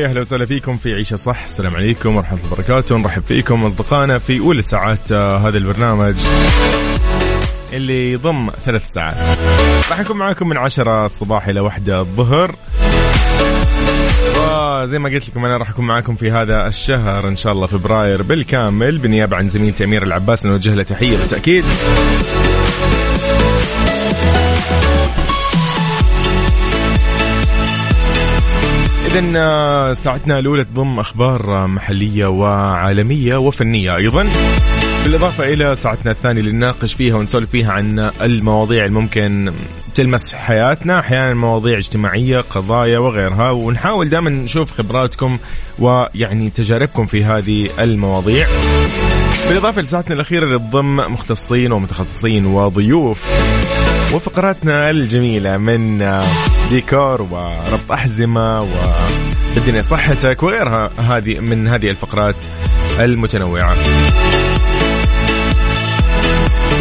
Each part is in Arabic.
يا أهلا وسهلا فيكم في عيشه صح. السلام عليكم ورحمة الله وبركاته. نرحب فيكم أصدقائنا في أولى ساعات آه، هذا البرنامج اللي يضم ثلاث ساعات. راح نكون معاكم من عشرة الصباح إلى واحدة الظهر. وزي ما قلت لكم أنا راح أكون معاكم في هذا الشهر إن شاء الله فبراير بالكامل بالنيابه عن زميلتي امير العباس نوجه له تحية بالتأكيد. إذا آه، ساعتنا الأولى تضم أخبار آه، محلية وعالمية وفنية أيضا. بالإضافة إلى ساعتنا الثانية اللي نناقش فيها ونسولف فيها عن المواضيع الممكن تلمس حياتنا. أحيانا مواضيع اجتماعية قضايا وغيرها ونحاول دائما نشوف خبراتكم ويعني تجاربكم في هذه المواضيع. بالإضافة لساعتنا الأخيرة اللي تضم مختصين ومتخصصين وضيوف. وفقراتنا الجميلة من آه، ديكور وربط أحزمة وبالدنيا صحتك وغيرها هذه من هذه الفقرات المتنوعة.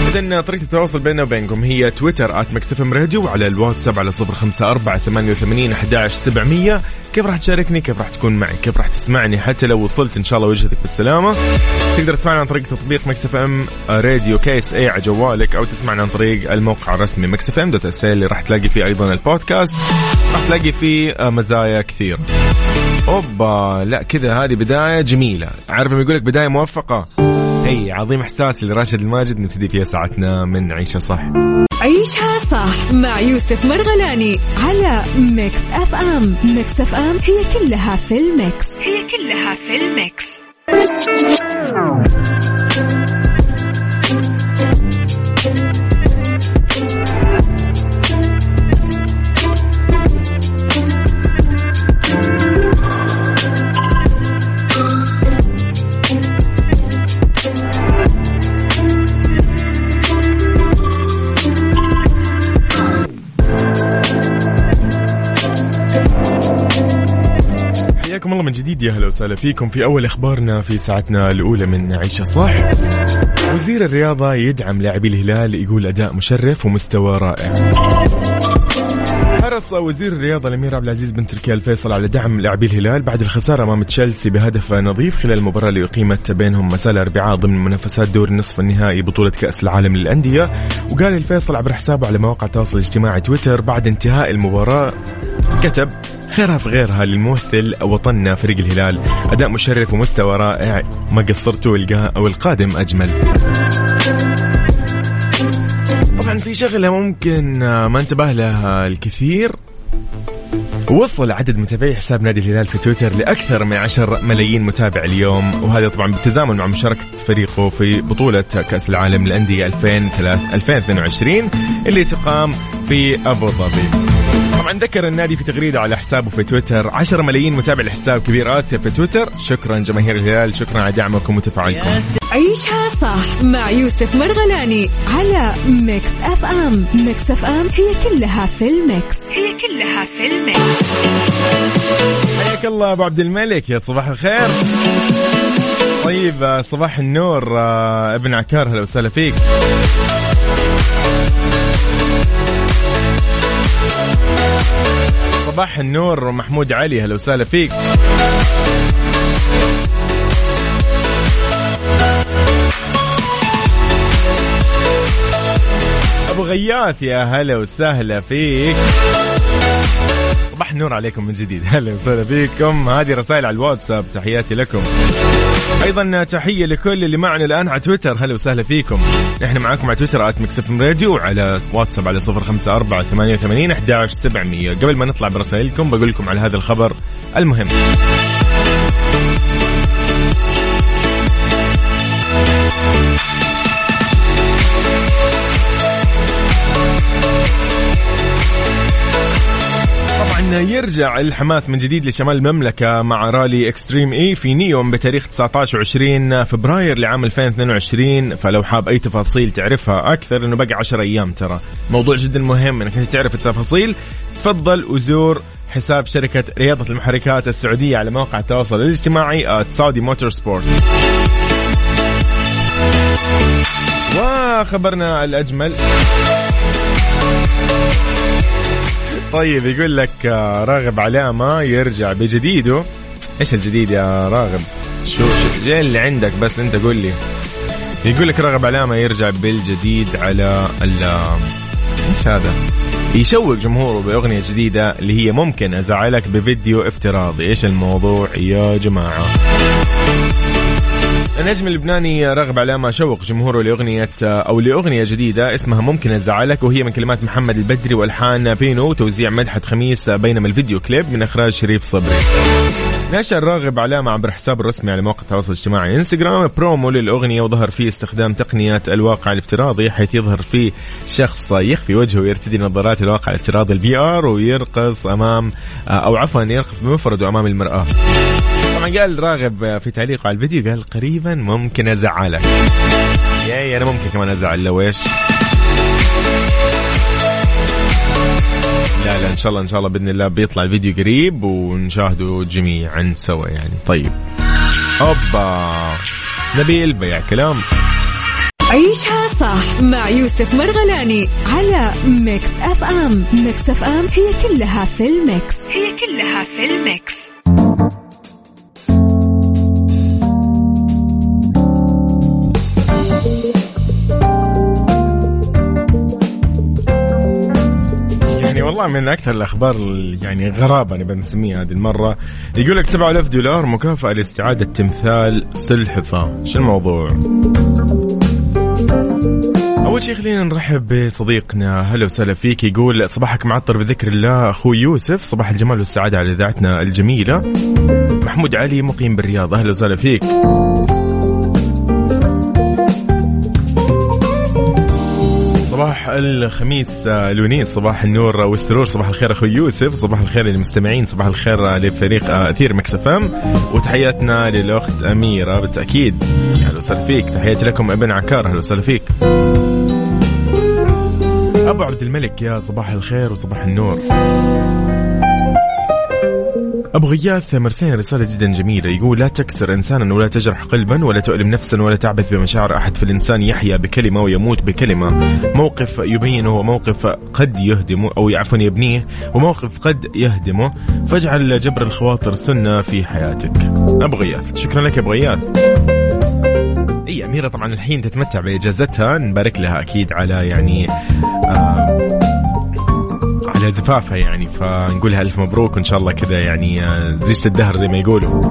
إذن طريقة التواصل بيننا وبينكم هي تويتر at MixFM Radio وعلى الواتساب على صفر خمسة أربعة ثمانية وثمانين أحداش سبعمية. كيف راح تشاركني؟ كيف راح تكون معي؟ كيف راح تسمعني؟ حتى لو وصلت إن شاء الله وجهتك بالسلامة. تقدر تسمعنا عن طريق تطبيق MixFM Radio KSA على جوالك أو تسمعنا عن طريق الموقع الرسمي MixFM dot SA اللي راح تلاقي فيه أيضا البودكاست. راح تلاقي فيه آه، مزايا كثير. أوبا لا كذا هذه بداية جميلة. عارف لما يقول لك بداية موفقة؟ أي عظيم إحساسي لراشد الماجد. نبتدي فيها ساعتنا من عيشه صح. عيشها صح مع يوسف مرغلاني على Mix FM. Mix FM هي كلها في ال mix. هي كلها في ال mix. حياكم الله من جديد. يا أهلا وسهلا فيكم في أول إخبارنا في ساعتنا الأولى من عيشه صح وزير الرياضة يدعم لاعبي الهلال يقول أداء مشرف ومستوى رائع. حرص وزير الرياضة الأمير عبد العزيز بن تركي الفيصل على دعم لاعبي الهلال بعد الخسارة أمام تشيلسي بهدف نظيف خلال المباراة اللي أقيمت بينهم مساء الأربعاء ضمن منافسات دور النصف النهائي بطولة كأس العالم للأندية. وقال الفيصل عبر حسابه على مواقع التواصل الاجتماعي تويتر بعد انتهاء المباراة كتب خيرها في غيرها للممثل وطننا فريق الهلال. أداء مشرف ومستوى رائع ما قصرتوا والقا- والقادم أجمل. طبعا في شغلة ممكن آه، ما انتبه لها الكثير. وصل عدد متابعي حساب نادي الهلال في تويتر لأكثر من 10 ملايين متابع اليوم. وهذا طبعا بالتزامن مع مشاركة فريقه في بطولة كأس العالم للأندية 2003 2022 اللي تقام في أبو ظبي. طبعا ذكر النادي في تغريدة على حسابه في تويتر. 10 ملايين متابع لحساب كبير آسيا في تويتر. شكرا جماهير الهلال شكرا على دعمكم وتفاعلكم. عيشها صح مع يوسف مرغلاني على Mix FM Mix FM هي كلها في ال mix. هي كلها في ال mix. حياك الله أبو عبد الملك يا صباح الخير. طيب آه، صباح النور آه، ابن عكار هلا وسهلا فيك. صباح النور محمود علي هلا وسهلا فيك. أبو غياث يا هلا وسهلا فيك. صباح النور عليكم من جديد. هلا وسهلا فيكم. هذه رسائل على الواتساب. تحياتي لكم. أيضا تحية لكل اللي معنا الآن على تويتر. هلا وسهلا فيكم. إحنا معاكم على تويتر at MixFM Radio وعلى واتساب على صفر خمسة أربعة ثمانية وثمانين أحداش سبعمية. قبل ما نطلع برسائلكم بقول لكم على هذا الخبر المهم. يرجع الحماس من جديد لشمال المملكة مع رالي إكستريم إي في نيوم بتاريخ 19 و20 فبراير لعام 2022 فلو حاب أي تفاصيل تعرفها أكثر لأنه باقي 10 أيام ترى. موضوع جدا مهم إنك تعرف التفاصيل. تفضل وزور حساب شركة رياضة المحركات السعودية على مواقع التواصل الاجتماعي سعودي موتور سبورت وخبرنا الأجمل. طيب يقول لك آه، راغب علامة يرجع بجديده. إيش الجديد يا راغب؟ شو شو اللي عندك بس أنت قول لي. يقول لك راغب علامة يرجع بالجديد على ال إيش هذا؟ يشوق جمهوره بأغنية جديدة اللي هي ممكن أزعلك بفيديو افتراضي. إيش الموضوع يا جماعة؟ النجم اللبناني راغب علامة شوق جمهوره لأغنية أو لأغنية جديدة اسمها ممكن أزعلك وهي من كلمات محمد البدري وألحان بينو وتوزيع مدحت خميس بينما الفيديو كليب من إخراج شريف صبري. نشر راغب علامة عبر حسابه الرسمي على مواقع التواصل الاجتماعي انستغرام برومو للأغنية وظهر فيه استخدام تقنية الواقع الافتراضي حيث يظهر فيه شخص يخفي وجهه ويرتدي نظارات الواقع الافتراضي ال VR ويرقص أمام أو عفوا يرقص بمفرده أمام المرآة. طبعا قال راغب في تعليقه على الفيديو قال قريبا ممكن أزعلك. ياي أنا ممكن كمان أزعل لو إيش؟ لا لا إن شاء الله إن شاء الله بإذن الله بيطلع الفيديو قريب ونشاهده جميعا سوا يعني. طيب. أوبا. نبيل بيع كلام. عيشها صح مع يوسف مرغلاني على Mix FM. Mix FM هي كلها في ال mix. هي كلها في ال mix. والله من أكثر الأخبار يعني غرابة نبي نسميها هذه المرة. يقول لك 7000 دولار مكافأة لاستعادة تمثال سلحفاه شو الموضوع؟ أول شيء خلينا نرحب بصديقنا. هلا وسهلا فيك. يقول صباحك معطر بذكر الله. أخوي يوسف صباح الجمال والسعادة على اذاعتنا الجميلة. محمود علي مقيم بالرياض. أهلا وسهلا فيك. الخميس الونيس صباح النور والسرور صباح الخير أخوي يوسف صباح الخير للمستمعين صباح الخير لفريق أثير Mix FM. وتحياتنا للأخت أميرة بالتأكيد. أهلا وسهلا فيك. تحياتي لكم أبن عكار. أهلا وسهلا فيك. أبو عبد الملك يا صباح الخير وصباح النور. أبو غياث مرسين رسالة جدا جميلة. يقول لا تكسر إنسانا ولا تجرح قلبا ولا تؤلم نفسا ولا تعبث بمشاعر أحد. فالإنسان يحيا بكلمة ويموت بكلمة. موقف يبينه وموقف قد يهدمه أو عفوا يبنيه وموقف قد يهدمه. فاجعل جبر الخواطر سنة في حياتك. أبو غياث شكرا لك أبو غياث إي أميرة طبعا الحين تتمتع بإجازتها. نبارك لها أكيد على يعني زفافها يعني فنقولها ألف مبروك وإن شاء الله كذا يعني آه، زيجة الدهر زي ما يقولوا.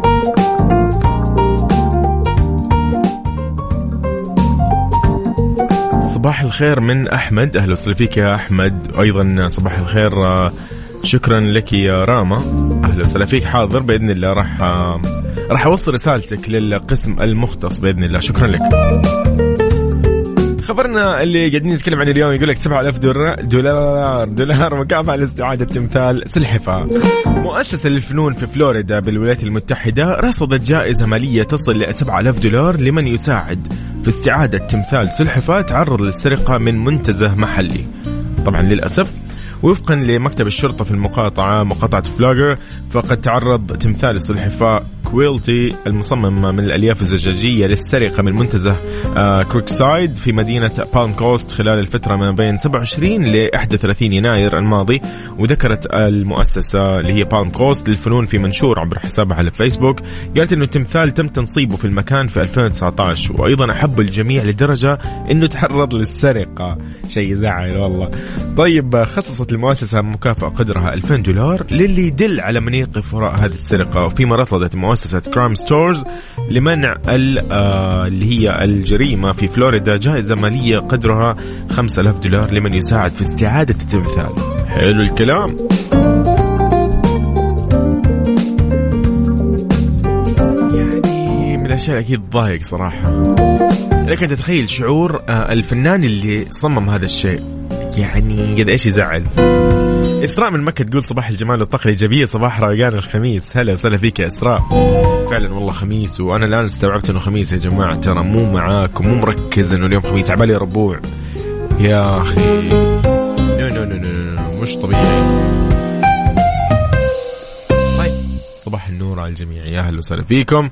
صباح الخير من أحمد. أهلا وسهلا فيك يا أحمد. أيضا صباح الخير آه، شكرا لك يا راما. أهلا وسهلا فيك حاضر. بإذن الله راح آه، راح أوصل رسالتك للقسم المختص بإذن الله. شكرا لك. خبرنا اللي قاعدين نتكلم عنه اليوم يقول لك 7000 دولار دولار دولار مكافأة لاستعادة تمثال سلحفاة. مؤسسة للفنون في فلوريدا بالولايات المتحدة رصدت جائزة مالية تصل ل 7000 دولار لمن يساعد في استعادة تمثال سلحفاة تعرض للسرقة من منتزه محلي. طبعا للأسف وفقا لمكتب الشرطة في المقاطعة مقاطعة فلاجر فقد تعرض تمثال السلحفاة كويلتي المصمم من الألياف الزجاجية للسرقة من منتزه آه، كروكسايد في مدينة بالم كوست خلال الفترة ما بين 27 ل 31 يناير الماضي وذكرت المؤسسة اللي هي بالم كوست للفنون في منشور عبر حسابها على فيسبوك قالت إنه التمثال تم تنصيبه في المكان في 2019 وأيضا أحب الجميع لدرجة إنه تعرض للسرقة. شيء يزعل والله. طيب خصصت المؤسسة مكافأة قدرها 2000 دولار للي يدل على من يقف وراء هذه السرقة وفيما رصدت مؤسسه Crime Stoppers لمنع آه، اللي هي الجريمة في فلوريدا. جائزة مالية قدرها 5000 دولار لمن يساعد في استعادة التمثال. حلو الكلام. يعني من الأشياء أكيد ضايق صراحة. لكن تتخيل شعور آه، الفنان اللي صمم هذا الشيء. يعني قد إيش يزعل. إسراء من مكة تقول صباح الجمال والطاقة الإيجابية صباح روقان الخميس. هلا وسهلا فيك يا إسراء. فعلا والله خميس وأنا الآن استوعبت إنه خميس يا جماعة. ترى مو معاك ومو مركز إنه اليوم خميس. عبالي ربوع. يا أخي. no no no no, مش طبيعي. طيب صباح النور على الجميع. يا أهلا وسهلا فيكم.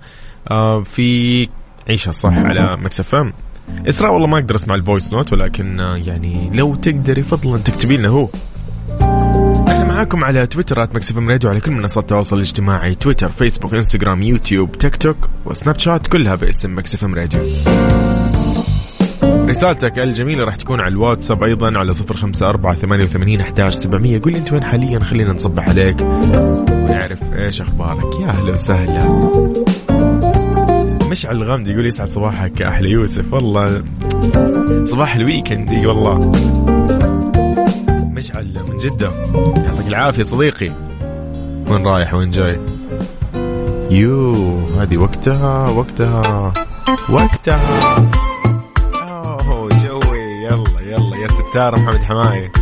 آه في عيشها صح على Mix FM؟ إسراء والله ما أقدر أسمع ال voice note ولكن آه، يعني لو تقدري فضلا تكتبي لنا هو. إحنا معاكم على تويتر at MixFM Radio على كل منصات التواصل الاجتماعي تويتر فيسبوك إنستغرام يوتيوب تيك توك وسناب شات كلها باسم MixFM Radio. رسالتك الجميلة راح تكون على الواتساب أيضا على صفر خمسة أربعة ثمانية وثمانين أحداش سبعمية. لي أنت وين حاليا خلينا نصبح عليك ونعرف إيش أخبارك. يا أهلا وسهلا. مشعل الغامدي يقول يسعد صباحك يا أحلى يوسف. والله صباح ال weekend. إي والله. مشعل من جدة. يعطيك العافية صديقي. وين رايح؟ وين جاي؟ يو هذه وقتها وقتها وقتها. أوه جوي. يلا يلا يا ستار محمد حماقي.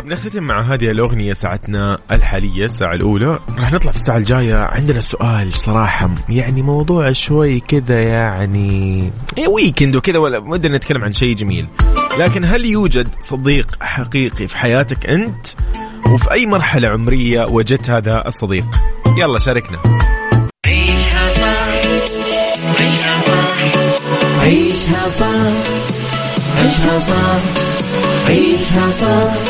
بنختتم مع هذه الأغنية ساعتنا الحالية الساعة الأولى. راح نطلع في الساعة الجاية. عندنا سؤال صراحة يعني موضوع شوي كذا يعني ويكند وكذا ولا ودنا نتكلم عن شيء جميل. لكن هل يوجد صديق حقيقي في حياتك أنت؟ وفي أي مرحلة عمرية وجدت هذا الصديق؟ يلا شاركنا. عيشها صح عيشها صح عيشها صح عيشها صح عيشها صح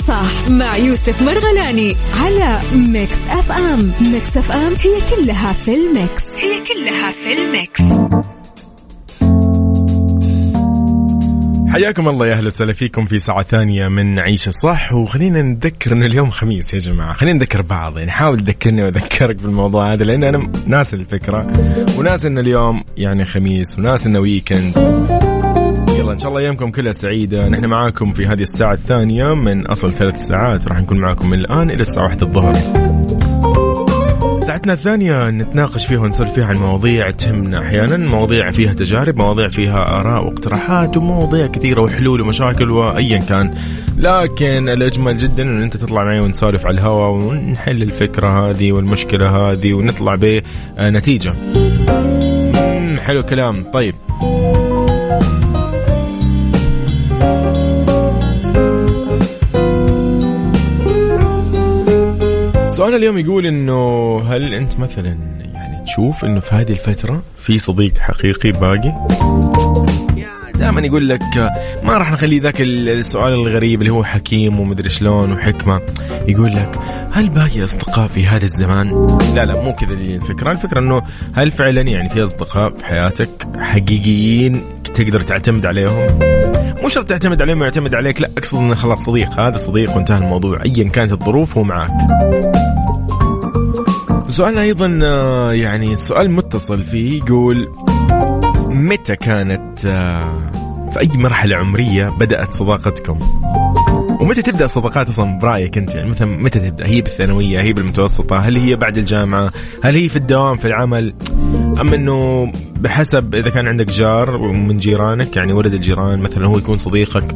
صح مع يوسف مرغلاني على Mix FM. Mix FM هي كلها في ال mix. هي كلها في ال mix. حياكم الله يا أهلا وسهلا فيكم في ساعة ثانية من عيشها صح وخلينا نذكر إن اليوم خميس يا جماعة. خلينا نذكر بعض يعني حاول تذكرني وأذكرك بالموضوع هذا لأن أنا ناس الفكرة وناس إن اليوم يعني خميس وناس انه weekend شاء الله أيامكم كلها سعيدة. نحن معاكم في هذه الساعة الثانية من أصل ثلاث ساعات. راح نكون معاكم من الآن إلى الساعة واحدة الظهر. ساعتنا الثانية نتناقش فيها ونسولف فيها عن مواضيع تهمنا أحيانا. مواضيع فيها تجارب مواضيع فيها آراء واقتراحات ومواضيع كثيرة وحلول ومشاكل وأيا كان. لكن الأجمل جدا أن أنت تطلع معي ونسولف على الهواء ونحل الفكرة هذه والمشكلة هذه ونطلع بنتيجة. حلو كلام طيب. سؤال اليوم يقول إنه هل أنت مثلا يعني تشوف إنه في هذه الفترة في صديق حقيقي باقي؟ دائما يقول لك ما راح نخلي ذاك السؤال الغريب اللي هو حكيم ومدري شلون وحكمة يقول لك هل باقي أصدقاء في هذا الزمان؟ لا لا مو كذا الفكرة، الفكرة إنه هل فعلا يعني في أصدقاء في حياتك حقيقيين تقدر تعتمد عليهم؟ مو شرط تعتمد عليهم ويعتمد عليك لا اقصد إنه خلاص صديق هذا صديق وانتهى الموضوع ايا كانت الظروف هو معك. سؤالنا أيضا آه، يعني سؤال متصل فيه يقول متى كانت آه، في أي مرحلة عمرية بدأت صداقتكم ومتى تبدأ الصداقات أصلا برأيك أنت؟ يعني مثلا متى تبدأ؟ هي بالثانوية هي بالمتوسطة هل هي بعد الجامعة؟ هل هي في الدوام في العمل؟ أم إنه بحسب إذا كان عندك جار من جيرانك يعني ولد الجيران مثلا هو يكون صديقك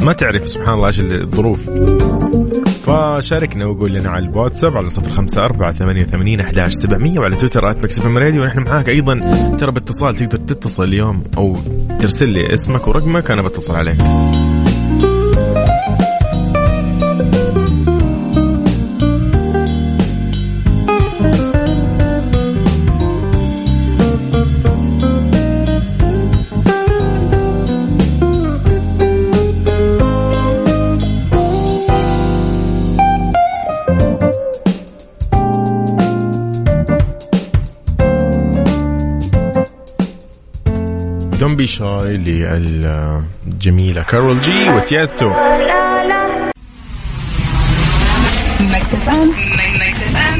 ما تعرف سبحان الله إيش الظروف. فشاركنا وقول لنا على الواتساب على صفر خمسة أربعة ثمانية وثمانين أحداش سبعمية وعلى تويتر آت مكسف راديو. ونحن معاك أيضا. ترى باتصال تقدر تتصل اليوم أو ترسل لي اسمك ورقمك أنا بتصل عليك. Be Shy للجميلة Karol G و Tiësto.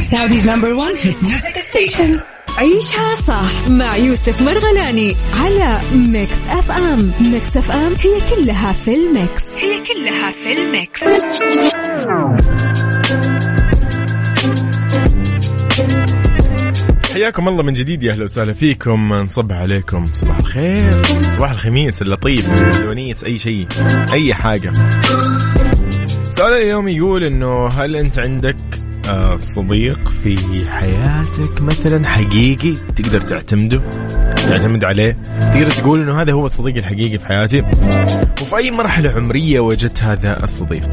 Saudi's number 1 hit music station. عيشها صح مع يوسف مرغلاني على Mix FM. Mix FM هي كلها في ال mix. هي كلها في ال mix. حياكم الله من جديد يا أهلا وسهلا فيكم. نصب عليكم. صباح الخير. صباح الخميس اللطيف. الونيس أي شيء. أي حاجة. سؤال اليوم يقول إنه هل أنت عندك آه، صديق في حياتك مثلا حقيقي تقدر تعتمده؟ تعتمد عليه. تقدر تقول إنه هذا هو الصديق الحقيقي في حياتي؟ وفي أي مرحلة عمرية وجدت هذا الصديق؟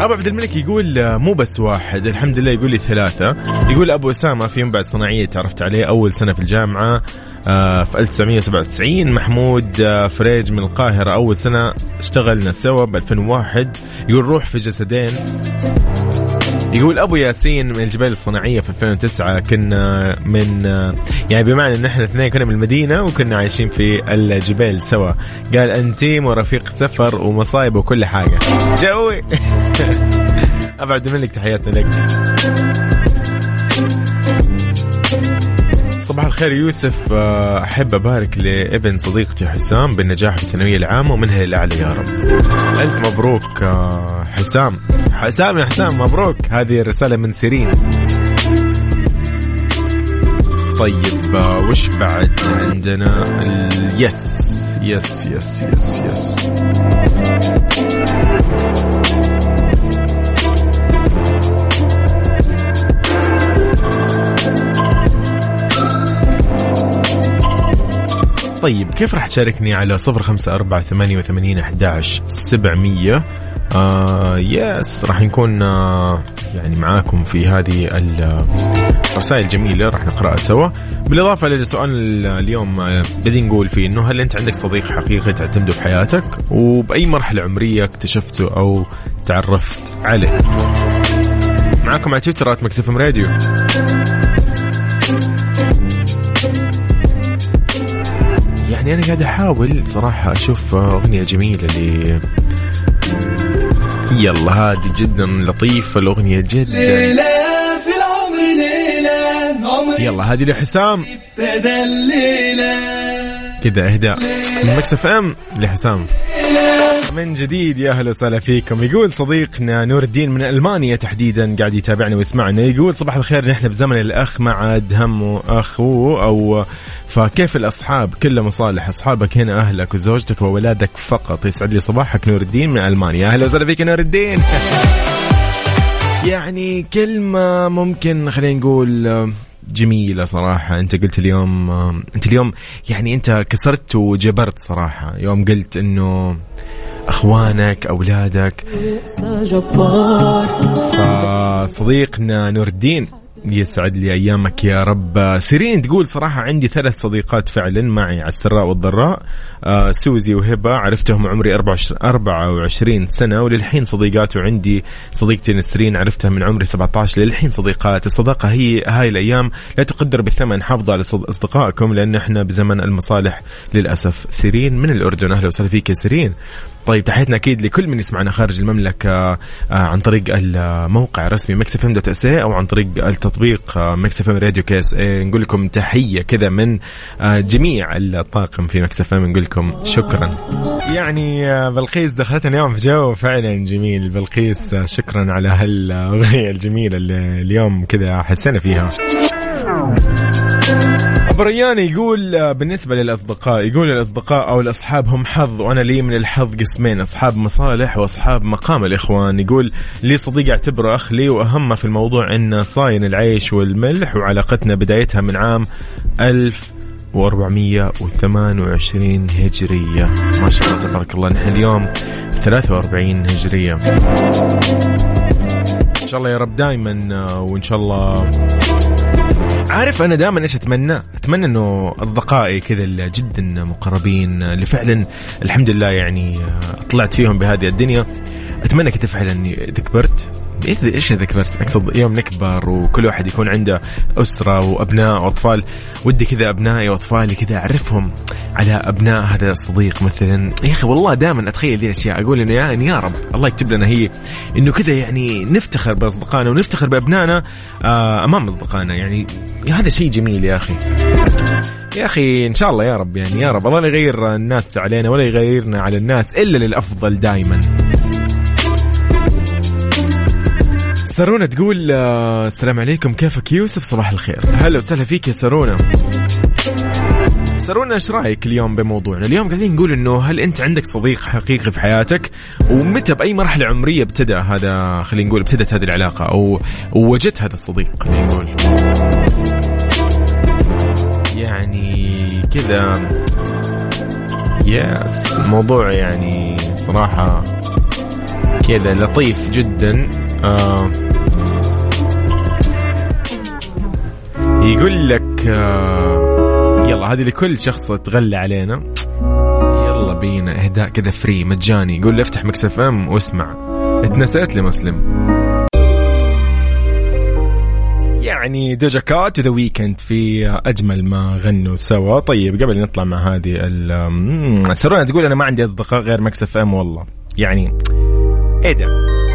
أبو عبد الملك يقول آه، مو بس واحد الحمد لله يقول لي ثلاثة. يقول أبو أسامة في يوم بعد صناعية تعرفت عليه أول سنة في الجامعة آه، في 1997 محمود آه، فريج من القاهرة أول سنة اشتغلنا سوا ب 2001 يقول روح في جسدين. يقول أبو ياسين من الجبال الصناعية في 2009 كنا من يعني بمعنى إن إحنا اثنين كنا من المدينة وكنا عايشين في الجبال سوا. قال أنتيم ورفيق سفر ومصايب وكل حاجة. جوي ابعد منك تحياتنا لك. صباح الخير يوسف. آه، أحب أبارك لابن صديقتي حسام بالنجاح في الثانوية العامة ومنها للاعلى يا رب. ألف مبروك آه، حسام. حسام يا حسام مبروك. هذه رساله من سيرين. طيب آه، وش بعد عندنا؟ yes yes yes yes yes. طيب كيف راح تشاركني على صفر خمسة أربعة ثمانية وثمانين أحداش سبعمية؟ آه yes راح نكون آه يعني معاكم في هذه الرسائل الجميلة راح نقرأها سوا. بالإضافة لسؤال اليوم آه بدي نقول فيه إنه هل أنت عندك صديق حقيقي تعتمده في حياتك وبأي مرحلة عمرية اكتشفته أو تعرفت عليه؟ معاكم على تويتر راديو. يعني أنا قاعد أحاول صراحة أشوف أغنية جميلة ل يلا هذه جدا لطيفة الأغنية جدا. ليلة في العمر ليلة عمري. يلا هذه لحسام. ابتدى الليلة. كذا إهداء. من مكسف أم لحسام. من جديد يا أهلا وسهلا فيكم. يقول صديقنا نور الدين من ألمانيا تحديدا قاعد يتابعنا ويسمعنا. يقول صباح الخير نحن بزمن الأخ ما عاد همه أخوه أو فكيف الأصحاب؟ كله مصالح. أصحابك هنا أهلك وزوجتك وولادك فقط. يسعد لي صباحك نور الدين من ألمانيا. أهلا وسهلا فيك نور الدين. يعني كلمة ممكن خلينا نقول جميلة صراحة. أنت قلت اليوم أنت اليوم يعني أنت كسرت وجبرت صراحة. يوم قلت أنه أخوانك أولادك. فصديقنا نور الدين يسعد لي أيامك يا رب. سيرين تقول صراحة عندي ثلاث صديقات فعلا معي على السراء والضراء. آه سوزي وهبة عرفتهم عمري 24 سنة وللحين صديقات وعندي صديقتي نسرين عرفتها من عمري 17 للحين صديقات الصداقة هي هاي الأيام لا تقدر بالثمن حافظوا على أصدقائكم لأن إحنا بزمن المصالح للأسف. سيرين من الأردن؟ أهلا وسهلا فيك يا سيرين. طيب تحياتنا أكيد لكل من يسمعنا خارج المملكة آه، عن طريق الموقع الرسمي Mix FM dot SA عن طريق التطبيق Mix FM Radio KSA نقول لكم تحية كذا من آه، جميع الطاقم في Mix FM. نقول لكم شكرا. يعني آه، بلقيس دخلتنا اليوم في جو فعلا جميل. بلقيس شكرا على هالأغنية الجميلة اللي اليوم كذا حسينا فيها. بريان يقول آه، بالنسبة للأصدقاء يقول الأصدقاء أو الأصحاب هم حظ وأنا لي من الحظ قسمين أصحاب مصالح وأصحاب مقام الإخوان. يقول لي صديق أعتبره أخ لي وأهم في الموضوع أنه صاين العيش والملح وعلاقتنا بدايتها من عام 1428 هجرية. ما شاء الله تبارك الله نحن اليوم 43 هجرية. إن شاء الله يا رب دائما آه، وإن شاء الله عارف أنا دائما إيش أتمنى؟ أتمنى إنه أصدقائي كذا اللي جدا مقربين اللي فعلا الحمد لله يعني طلعت فيهم بهذه الدنيا أتمنى كذا فعلا اذا كبرت إيش إيش اذا كبرت؟ أقصد يوم نكبر وكل واحد يكون عنده أسرة وأبناء وأطفال. ودي كذا أبنائي وأطفالي كذا أعرفهم على أبناء هذا الصديق مثلا. يا أخي والله دائما أتخيل ذي الأشياء. أقول إنه يعني يا رب الله يكتب لنا هي إنه كذا يعني نفتخر بأصدقائنا ونفتخر بأبنائنا آه، أمام أصدقائنا. يعني هذا شيء جميل يا أخي. يا أخي إن شاء الله يا رب يعني يا رب. الله لا يغير الناس علينا ولا يغيرنا على الناس إلا للأفضل دائما. سارونا تقول آه، السلام عليكم كيفك يوسف صباح الخير هلا وسهلا فيك يا سارونا سارونا إيش رأيك اليوم بموضوعنا؟ اليوم قاعدين نقول إنه هل أنت عندك صديق حقيقي في حياتك؟ ومتى بأي مرحلة عمرية ابتدى هذا خلينا نقول ابتدت هذه العلاقة أو وجدت هذا الصديق خلينا نقول. يعني كذا يس الموضوع يعني صراحة كذا لطيف جدا آه يقول لك آه يلا هذه لكل شخص تغلى علينا. يلا بينا اهداء كذا فري مجاني. يقول لي افتح مكسف ام واسمع. اتنسيت لي مسلم يعني دوجا كات وذا ويكند في أجمل ما غنوا سوا. طيب قبل نطلع مع هذه سرونا تقول أنا ما عندي أصدقاء غير مكسف ام والله. يعني إيه ده؟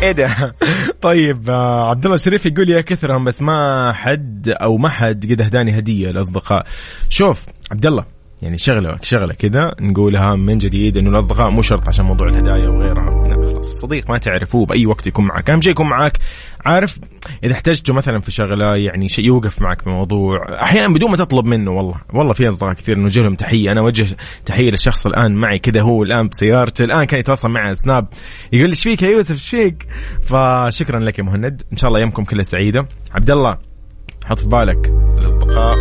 إيه ده؟ طيب آه عبد الله الشريف يقول يا كثرهم بس ما حد أو ما حد قد أهداني هدية الاصدقاء شوف عبد الله يعني شغلة شغلة كذا نقولها من جديد إنه الأصدقاء مو شرط عشان موضوع الهدايا وغيرها. الصديق ما تعرفوه بأي وقت يكون معك. أهم شيء يكون معك عارف إذا احتجته مثلا في شغلة يعني شيء يوقف معك في موضوع أحيانا بدون ما تطلب منه والله. والله في أصدقاء كثير نوجه لهم تحية. أنا أوجه تحية للشخص الآن معي كذا هو الآن بسيارته الآن كان يتواصل معي على سناب. يقول لي إيش فيك يا يوسف؟ إيش فيك؟ فشكرا لك يا مهند. إن شاء الله يومكم كلها سعيدة. عبد الله حط في بالك الأصدقاء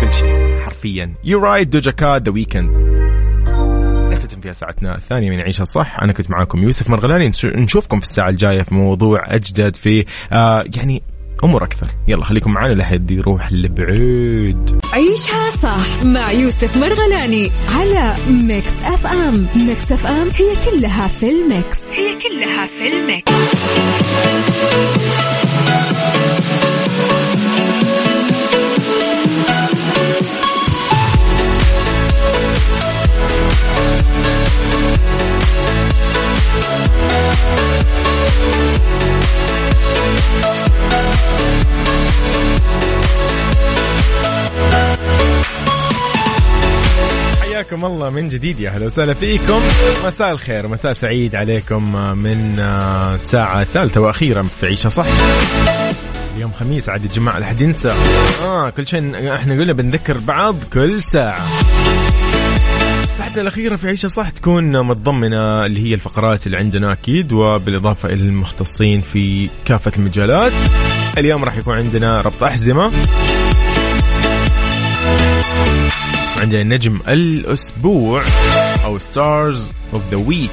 كل شيء. حرفيا. You Right Doja Cat The Weeknd فيها ساعتنا الثانية من عيشها صح. أنا كنت معاكم يوسف مرغلاني. نشوفكم في الساعة الجاية في موضوع أجدد في آه يعني أمور أكثر. يلا خليكم معنا لحد يروح لبعيد. عيشها صح مع يوسف مرغلاني على Mix FM Mix FM هي كلها في ال mix. هي كلها في ال mix. حياكم الله من جديد يا أهلا وسهلا فيكم. مساء الخير مساء سعيد عليكم من الساعة الثالثة وأخيرا في عيشة صح؟ اليوم خميس عاد يا جماعة ينسى. آه كل شيء إحنا قلنا بنذكر بعض كل ساعة. ساعتنا الأخيرة في عيشة صح تكون متضمنة اللي هي الفقرات اللي عندنا أكيد وبالإضافة إلى المختصين في كافة المجالات. اليوم راح يكون عندنا ربط أحزمة. عندنا نجم الأسبوع أو stars of the week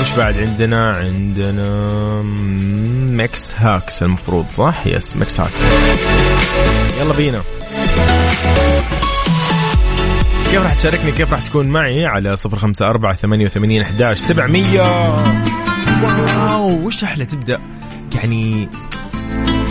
وش بعد عندنا؟ عندنا Mix hacks المفروض صح؟ yes Mix hacks. يلا بينا. كيف راح تشاركني؟ كيف راح تكون معي على صفر خمسة أربعة ثمانية وثمانين أحداش سبعمية؟ wow وش أحلى تبدأ؟ يعني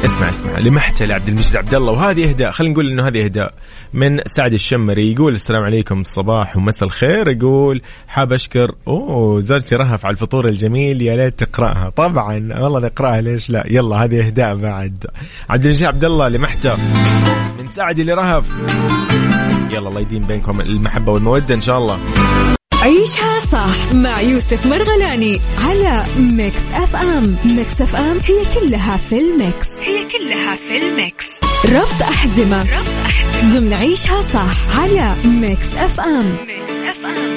اسمع اسمع لمحته لعبد المجيد عبد الله وهذه إهداء خلينا نقول إنه هذه إهداء من سعد الشمري يقول السلام عليكم الصباح ومساء الخير يقول حاب أشكر أوه زوجتي رهف على الفطور الجميل يا ليت تقرأها. طبعا والله نقرأها ليش لا؟ يلا هذه إهداء بعد. عبد المجيد عبد الله لمحته من سعد لرهف. يلا الله يديم بينكم المحبة والمودة إن شاء الله. عيشها صح مع يوسف مرغلاني على Mix FM. Mix FM هي كلها في ال mix. هي كلها في ال mix. ربط أحزمة ربط أحزمة. ضمن عيشها صح على Mix FM. Mix FM.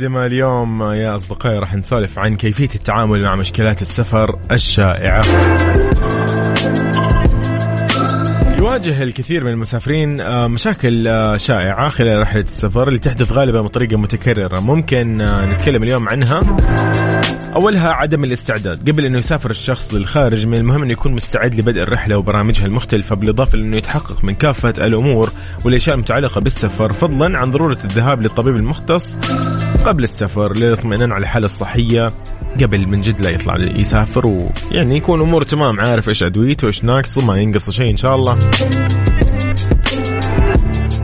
أحزمة اليوم يا أصدقائي راح نسولف عن كيفية التعامل مع مشكلات السفر الشائعة. يواجه الكثير من المسافرين آه، مشاكل آه، شائعة خلال رحلة السفر اللي تحدث غالبا بطريقة متكررة. ممكن آه، نتكلم اليوم عنها. أولها عدم الاستعداد. قبل أنه يسافر الشخص للخارج من المهم أنه يكون مستعد لبدء الرحلة وبرامجها المختلفة بالإضافة لأنه يتحقق من كافة الأمور والأشياء المتعلقة بالسفر فضلا عن ضرورة الذهاب للطبيب المختص قبل السفر للاطمئنان على الحالة الصحية. قبل من جد لا يطلع يسافر ويعني يكون اموره تمام عارف إيش أدويته إيش ناقصه ما ينقصه شيء إن شاء الله.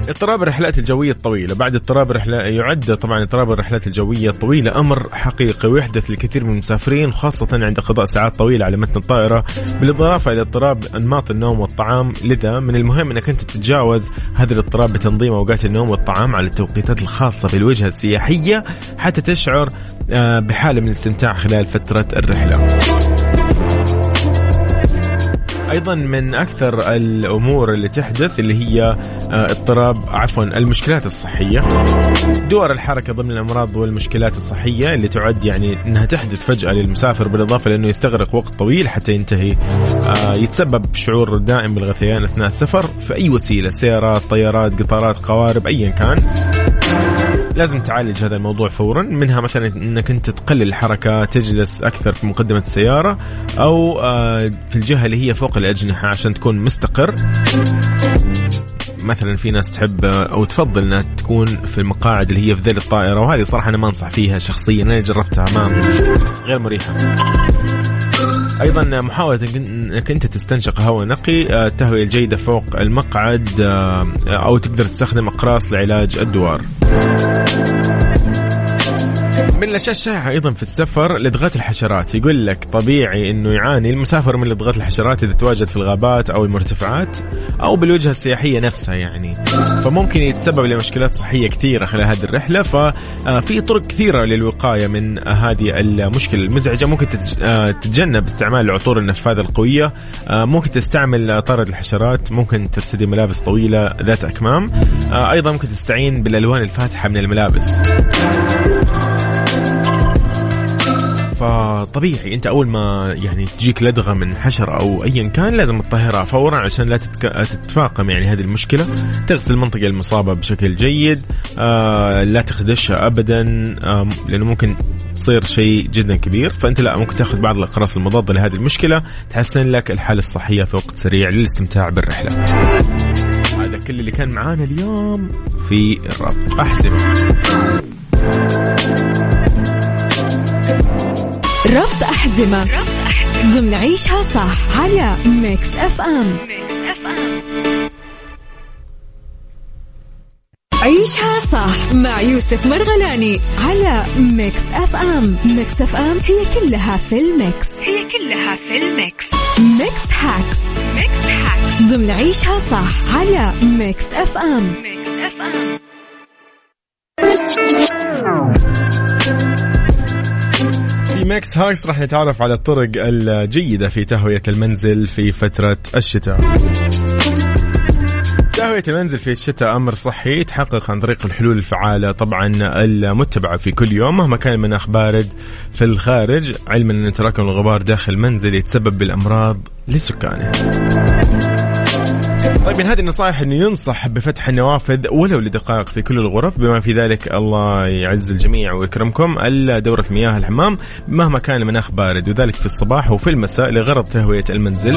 اضطراب الرحلات الجوية الطويلة. بعد اضطراب رحلة يعد طبعا اضطراب الرحلات الجوية الطويلة. أمر حقيقي ويحدث لكثير من المسافرين خاصة عند قضاء ساعات طويلة على متن الطائرة. بالإضافة إلى اضطراب أنماط النوم والطعام لذا من المهم أنك أنت تتجاوز هذا الاضطراب بتنظيم أوقات النوم والطعام على التوقيتات الخاصة بالوجهة السياحية حتى تشعر آه، بحالة من الاستمتاع خلال فترة الرحلة. أيضا من أكثر الأمور اللي تحدث اللي هي آه، اضطراب عفوا المشكلات الصحية. دور الحركة ضمن الأمراض والمشكلات الصحية اللي تعد يعني إنها تحدث فجأة للمسافر بالإضافة لأنه يستغرق وقت طويل حتى ينتهي. آه، يتسبب شعور دائم بالغثيان أثناء السفر في أي وسيلة سيارات طيارات قطارات قوارب ايا كان. لازم تعالج هذا الموضوع فورا منها مثلا إنك أنت تقلل الحركة تجلس أكثر في مقدمة السيارة أو آه، في الجهة اللي هي فوق الأجنحة عشان تكون مستقر. مثلا في ناس تحب أو تفضل إنها تكون في المقاعد اللي هي في ذيل الطائرة وهذه صراحة أنا ما أنصح فيها شخصيا أنا جربتها ما غير مريحة. أيضا محاولة إنك أنت تستنشق هواء نقي آه، التهوية الجيدة فوق المقعد آه، أو تقدر تستخدم أقراص لعلاج الدوار. من الأشياء الشائعة أيضا في السفر لدغات الحشرات. يقول لك طبيعي إنه يعاني المسافر من لدغات الحشرات إذا تواجد في الغابات أو المرتفعات أو بالوجهة السياحية نفسها يعني. فممكن يتسبب لمشكلات صحية كثيرة خلال هذه الرحلة ففي طرق كثيرة للوقاية من هذه المشكلة المزعجة. ممكن تتجنب استعمال العطور النفاذة القوية ممكن تستعمل طارد الحشرات ممكن ترتدي ملابس طويلة ذات أكمام أيضا ممكن تستعين بالألوان الفاتحة من الملابس. فطبيعي انت اول ما يعني تجيك لدغة من حشره أو ايا كان لازم تطهرها فورا عشان لا تتك... تتفاقم يعني هذه المشكلة. تغسل المنطقة المصابة بشكل جيد آه لا تخدشها ابدا آه لأنه ممكن تصير شيء جدا كبير. فأنت لا ممكن تأخذ بعض الأقراص المضادة لهذه المشكلة تحسن لك الحالة الصحية في وقت سريع للاستمتاع بالرحلة. هذا كل اللي كان معانا اليوم في ربط أحزمة ربط أحزمة ضمن عيشها صح على Mix FM عيشها صح مع يوسف مرغلاني على Mix FM Mix FM هي كلها في ال mix. هي كلها في ال mix. Mix Hacks Mix Hacks ضمن عيشها صح على Mix FM Mix FM ال Mix Hacks راح نتعرف على الطرق الجيدة في تهوية المنزل في فترة الشتاء. تهوية المنزل في الشتاء أمر صحي يتحقق عن طريق الحلول الفعالة طبعا المتبعة في كل يوم مهما كان المناخ بارد في الخارج علما أن تراكم الغبار داخل المنزل يتسبب بالأمراض لسكانه. طيب من هذه النصائح إنه ينصح بفتح النوافذ ولو لدقائق في كل الغرف بما في ذلك الله يعز الجميع ويكرمكم إلا دورة مياه الحمام. مهما كان المناخ بارد وذلك في الصباح وفي المساء لغرض تهوية المنزل.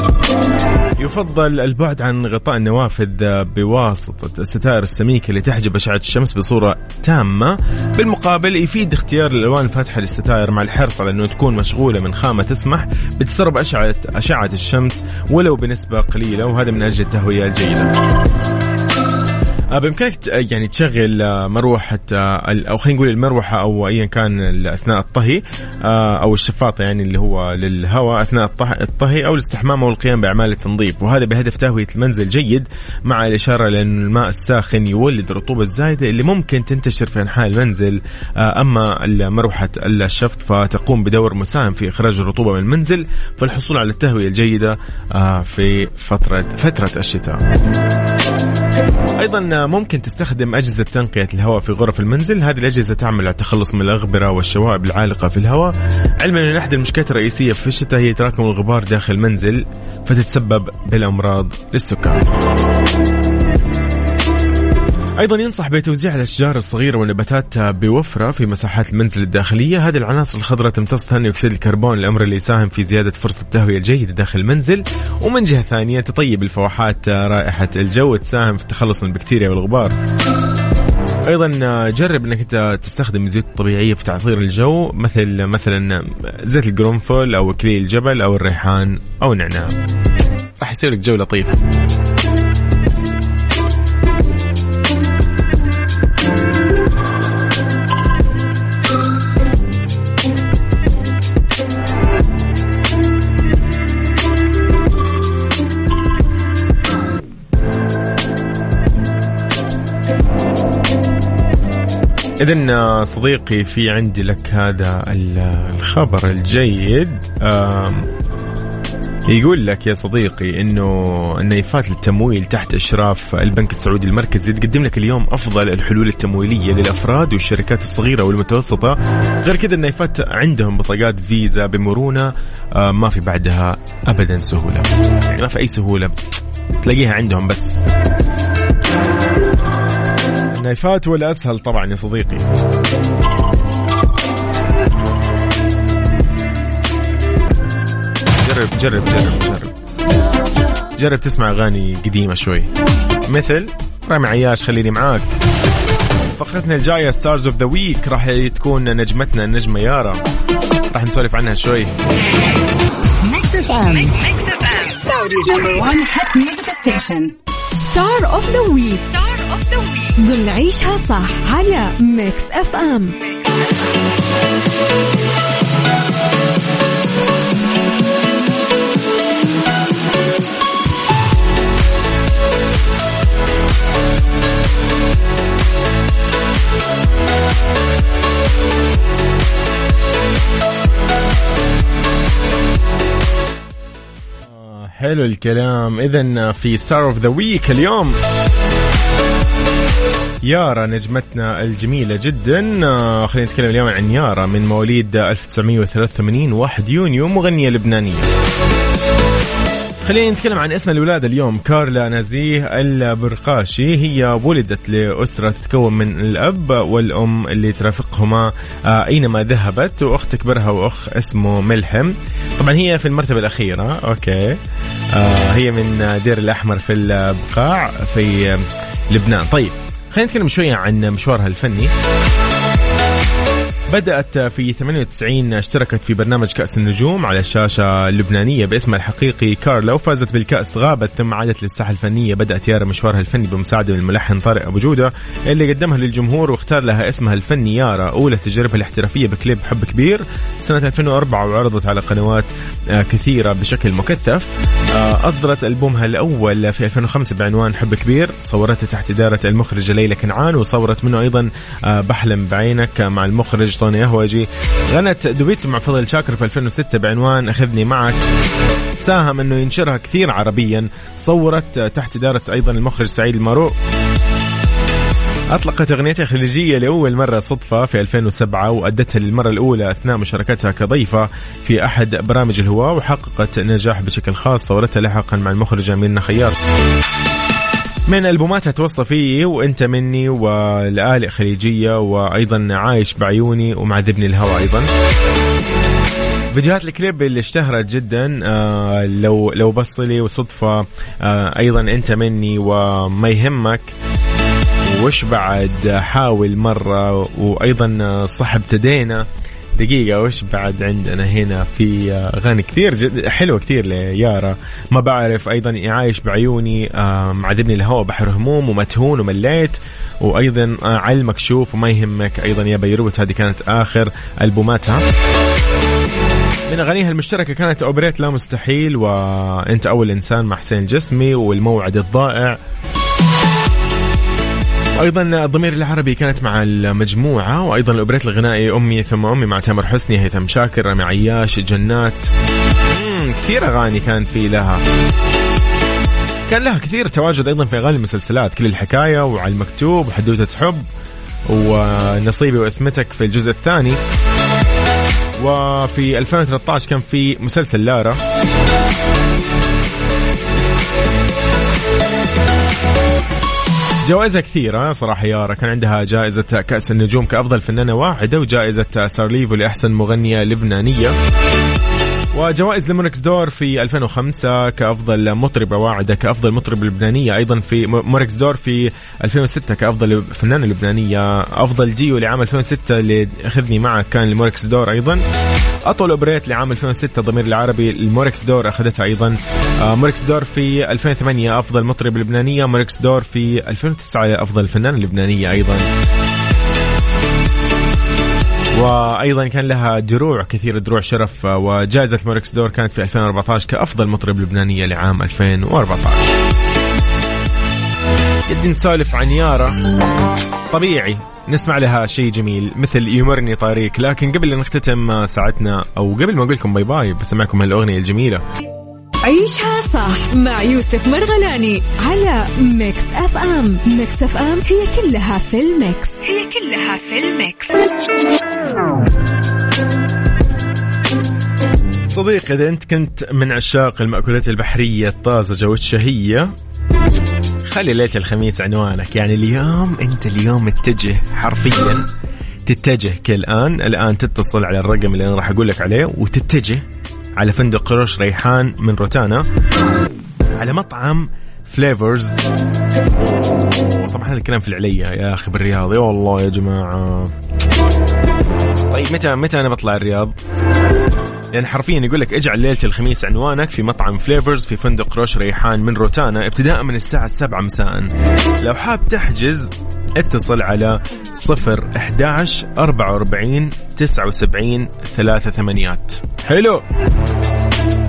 يفضل البعد عن غطاء النوافذ بواسطة الستائر السميكة اللي تحجب أشعة الشمس بصورة تامة. بالمقابل يفيد اختيار الألوان الفاتحة للستائر مع الحرص على أنه تكون مشغولة من خامة تسمح بتسرب أشعة أشعة الشمس ولو بنسبة قليلة وهذا من أجل التهوية الجيدة آه، بإمكانك يعني تشغل آه، مروحة آه، أو خلينا نقول المروحة أو ايا كان أثناء الطهي أو الشفاط يعني اللي هو للهواء أثناء الطهي أو الاستحمام أو القيام بأعمال التنظيف. وهذا بهدف تهوية المنزل جيد مع الإشارة لأن الماء الساخن يولد الرطوبة الزايدة اللي ممكن تنتشر في أنحاء المنزل. أما مروحة الشفط فتقوم بدور مساهم في إخراج الرطوبة من المنزل فالحصول على التهوية الجيدة في فتره فترة الشتاء. أيضا ممكن تستخدم أجهزة تنقية الهواء في غرف المنزل. هذه الأجهزة تعمل على التخلص من الأغبرة والشوائب العالقة في الهواء. علما أن أحد المشكلات الرئيسية في الشتاء هي تراكم الغبار داخل المنزل فتتسبب بالأمراض للسكان أيضا ينصح بتوزيع الأشجار الصغيرة والنباتات بوفرة في مساحات المنزل الداخلية. هذه العناصر الخضراء تمتص ثاني اكسيد الكربون الامر اللي يساهم في زيادة فرصة التهوية الجيدة داخل المنزل. ومن جهة ثانية تطيب الفواحات رائحة الجو وتساهم في التخلص من البكتيريا والغبار. أيضا جرب أنك أنت تستخدم الزيوت الطبيعية في تعطير الجو مثل مثلا زيت القرنفل أو اكليل الجبل أو الريحان أو النعناع راح يصير لك جو لطيف. إذا آه، صديقي في عندي لك هذا الخبر الجيد. يقول لك يا صديقي إنه النيفات للتمويل تحت إشراف البنك السعودي المركزي تقدم لك اليوم أفضل الحلول التمويلية للأفراد والشركات الصغيرة والمتوسطة. غير كذا النيفات عندهم بطاقات فيزا بمرونة آه، ما في بعدها ابدا سهولة. يعني ما في أي سهولة. تلاقيها عندهم بس. النايفات والأسهل طبعا يا صديقي. جرب جرب جرب جرب. جرب تسمع أغاني قديمة شوي. مثل رامي عياش خليني معاك. فقرتنا الجاية stars of the week راح تكون نجمتنا النجمة يارا. راح نسولف عنها شوي. Mix FM Mix FM Saudi's number 1 hit music station star of the week star of the week ضمن عيشها صح على Mix FM حلو الكلام. اذا في star of the week اليوم. يارا نجمتنا الجميلة جدا. آه، خلينا نتكلم اليوم عن يارا من مواليد 1983 1 يونيو مغنية لبنانية. خلينا نتكلم عن اسم الولادة اليوم. كارلا نزيه البرقاشي هي ولدت لأسرة تتكون من الأب والأم اللي ترافقهما آه، أينما ذهبت وأخت تكبرها وأخ اسمه ملحم. طبعا هي في المرتبة الأخيرة okay. آه هي من دير الأحمر في البقاع في لبنان. طيب خلينا نتكلم شوية عن مشوارها الفني. بدأت في 98 اشتركت في برنامج كأس النجوم على الشاشة اللبنانية باسمها الحقيقي كارلا وفازت بالكأس غابت ثم عادت للساحة الفنية. بدأت يارا مشوارها الفني بمساعدة من الملحن طارق أبو جودة اللي قدمها للجمهور واختار لها اسمها الفني يارا. أولى تجربها الاحترافية بكليب حب كبير. سنة 2004 وعرضت على قنوات آه، كثيرة بشكل مكثف. آه، أصدرت ألبومها الأول في 2005 بعنوان حب كبير. صورته تحت إدارة المخرجة ليلى كنعان وصورت منه أيضا آه، بحلم بعينك مع المخرج شطون يهوجي غنت دويتو مع فضل شاكر في 2006 بعنوان أخذني معك. ساهم أنه ينشرها كثير عربيا. صورت تحت إدارة أيضا المخرج سعيد المارو. أطلقت أغنيتها الخليجية لأول مرة صدفة في 2007 وأدتها للمرة الأولى أثناء مشاركتها كضيفة في أحد برامج الهواء وحققت نجاح بشكل خاص. صورتها لاحقا مع المخرج أمير خياط من ألبوماتها توصى فيه وإنت مني والآلئ خليجية وأيضا عايش بعيوني ومعذبني الهوى أيضا. فيديوهات الكليب اللي اشتهرت جدا آه لو لو بص لي وصدفة آه أيضا إنت مني وما يهمك. وش بعد؟ حاول مرة وأيضا صح ابتدينا دقيقة وش بعد عندنا هنا في أغاني كثير جد حلوة كثير ليارا. ما بعرف أيضا عايش بعيوني معذبني الهوى بحر هموم ومتهون ومليت. وأيضا على المكشوف وما يهمك أيضا يا بيروت هذه كانت آخر ألبوماتها. من أغانيها المشتركة كانت أوبريت لا مستحيل وأنت أول إنسان مع حسين الجسمي والموعد الضائع. أيضا الضمير العربي كانت مع المجموعة وأيضا الأوبريت الغنائي أمي ثم أمي مع تامر حسني هيثم شاكر رامي عياش جنات. كثير أغاني كان في لها. كان لها كثير تواجد أيضا في أغاني المسلسلات كل الحكاية وعلى المكتوب وحدوتة حب ونصيبي واسمتك في الجزء الثاني. وفي 2013 كان في مسلسل لارا. جوائزها كثيرة صراحة يارا كان عندها جائزة كأس النجوم كأفضل فنانة واعدة وجائزة سارليفو لأحسن مغنية لبنانية. وجوائز لموركس دور في 2005 كأفضل مطربة واعدة كأفضل مطربة لبنانية أيضا في موركس دور في 2006 كأفضل فنانة لبنانية. أفضل ديو لعام 2006 اللي أخذني معك كان لموركس دور أيضا. أطول أوبريت لعام 2006 ضمير العربي الموركس دور أخذتها أيضا آه، موركس دور في 2008 أفضل مطرب لبنانية موركس دور في 2009 أفضل فنانة لبنانية أيضا. وأيضا كان لها دروع كثير دروع شرف وجائزه موركس دور كانت في 2014 كأفضل مطرب لبنانية لعام 2014 بدي نسولف عن يارا. طبيعي نسمع لها شيء جميل مثل يمرني طريق. لكن قبل أن نختتم ساعتنا أو قبل ما أقول لكم bye bye بسمعكم هالاغنية الجميلة. عيشها صح مع يوسف مرغلاني على Mix FM. Mix FM هي كلها في ال mix. هي كلها في ال mix. صديقي إذا أنت كنت من عشاق المأكولات البحرية الطازجة والشهية خلي ليلة الخميس عنوانك. يعني اليوم أنت اليوم اتجه حرفيا تتجه كالآن. الآن تتصل على الرقم اللي أنا راح أقول لك عليه وتتجه على فندق روش ريحان من روتانا. على مطعم Flavors طبعا هذا الكلام في العليا يا أخي بالرياض. يا والله يا جماعة. طيب متى متى أنا بطلع الرياض؟ لأن حرفيا يقول لك اجعل ليلة الخميس عنوانك في مطعم Flavors في فندق روش ريحان من روتانا ابتداء من الساعة 7 مساء. لو حاب تحجز اتصل على 0 11 44 79 3 ثمانيات. حلو.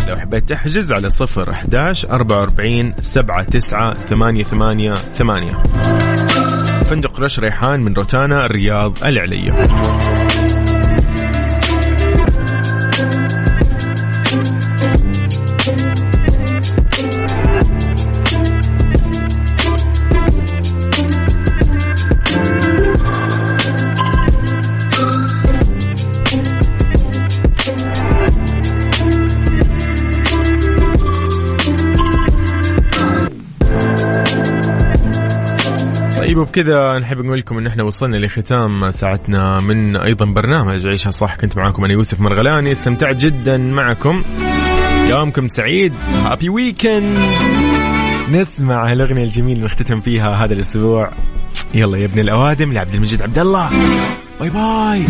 لو حبيت تحجز على 0 11 44 7 9 8 8 8 فندق رش ريحان من روتانا الرياض العلية وبكذا نحب نقول لكم إن إحنا وصلنا لختام ساعتنا من أيضا برنامج عيشها صح. كنت معاكم أنا يوسف مرغلاني استمتعت جدا معكم. يومكم سعيد. happy weekend نسمع هالأغنية الجميلة نختتم فيها هذا الأسبوع. يلا يا ابن الأوادم لعبد المجيد عبد الله bye bye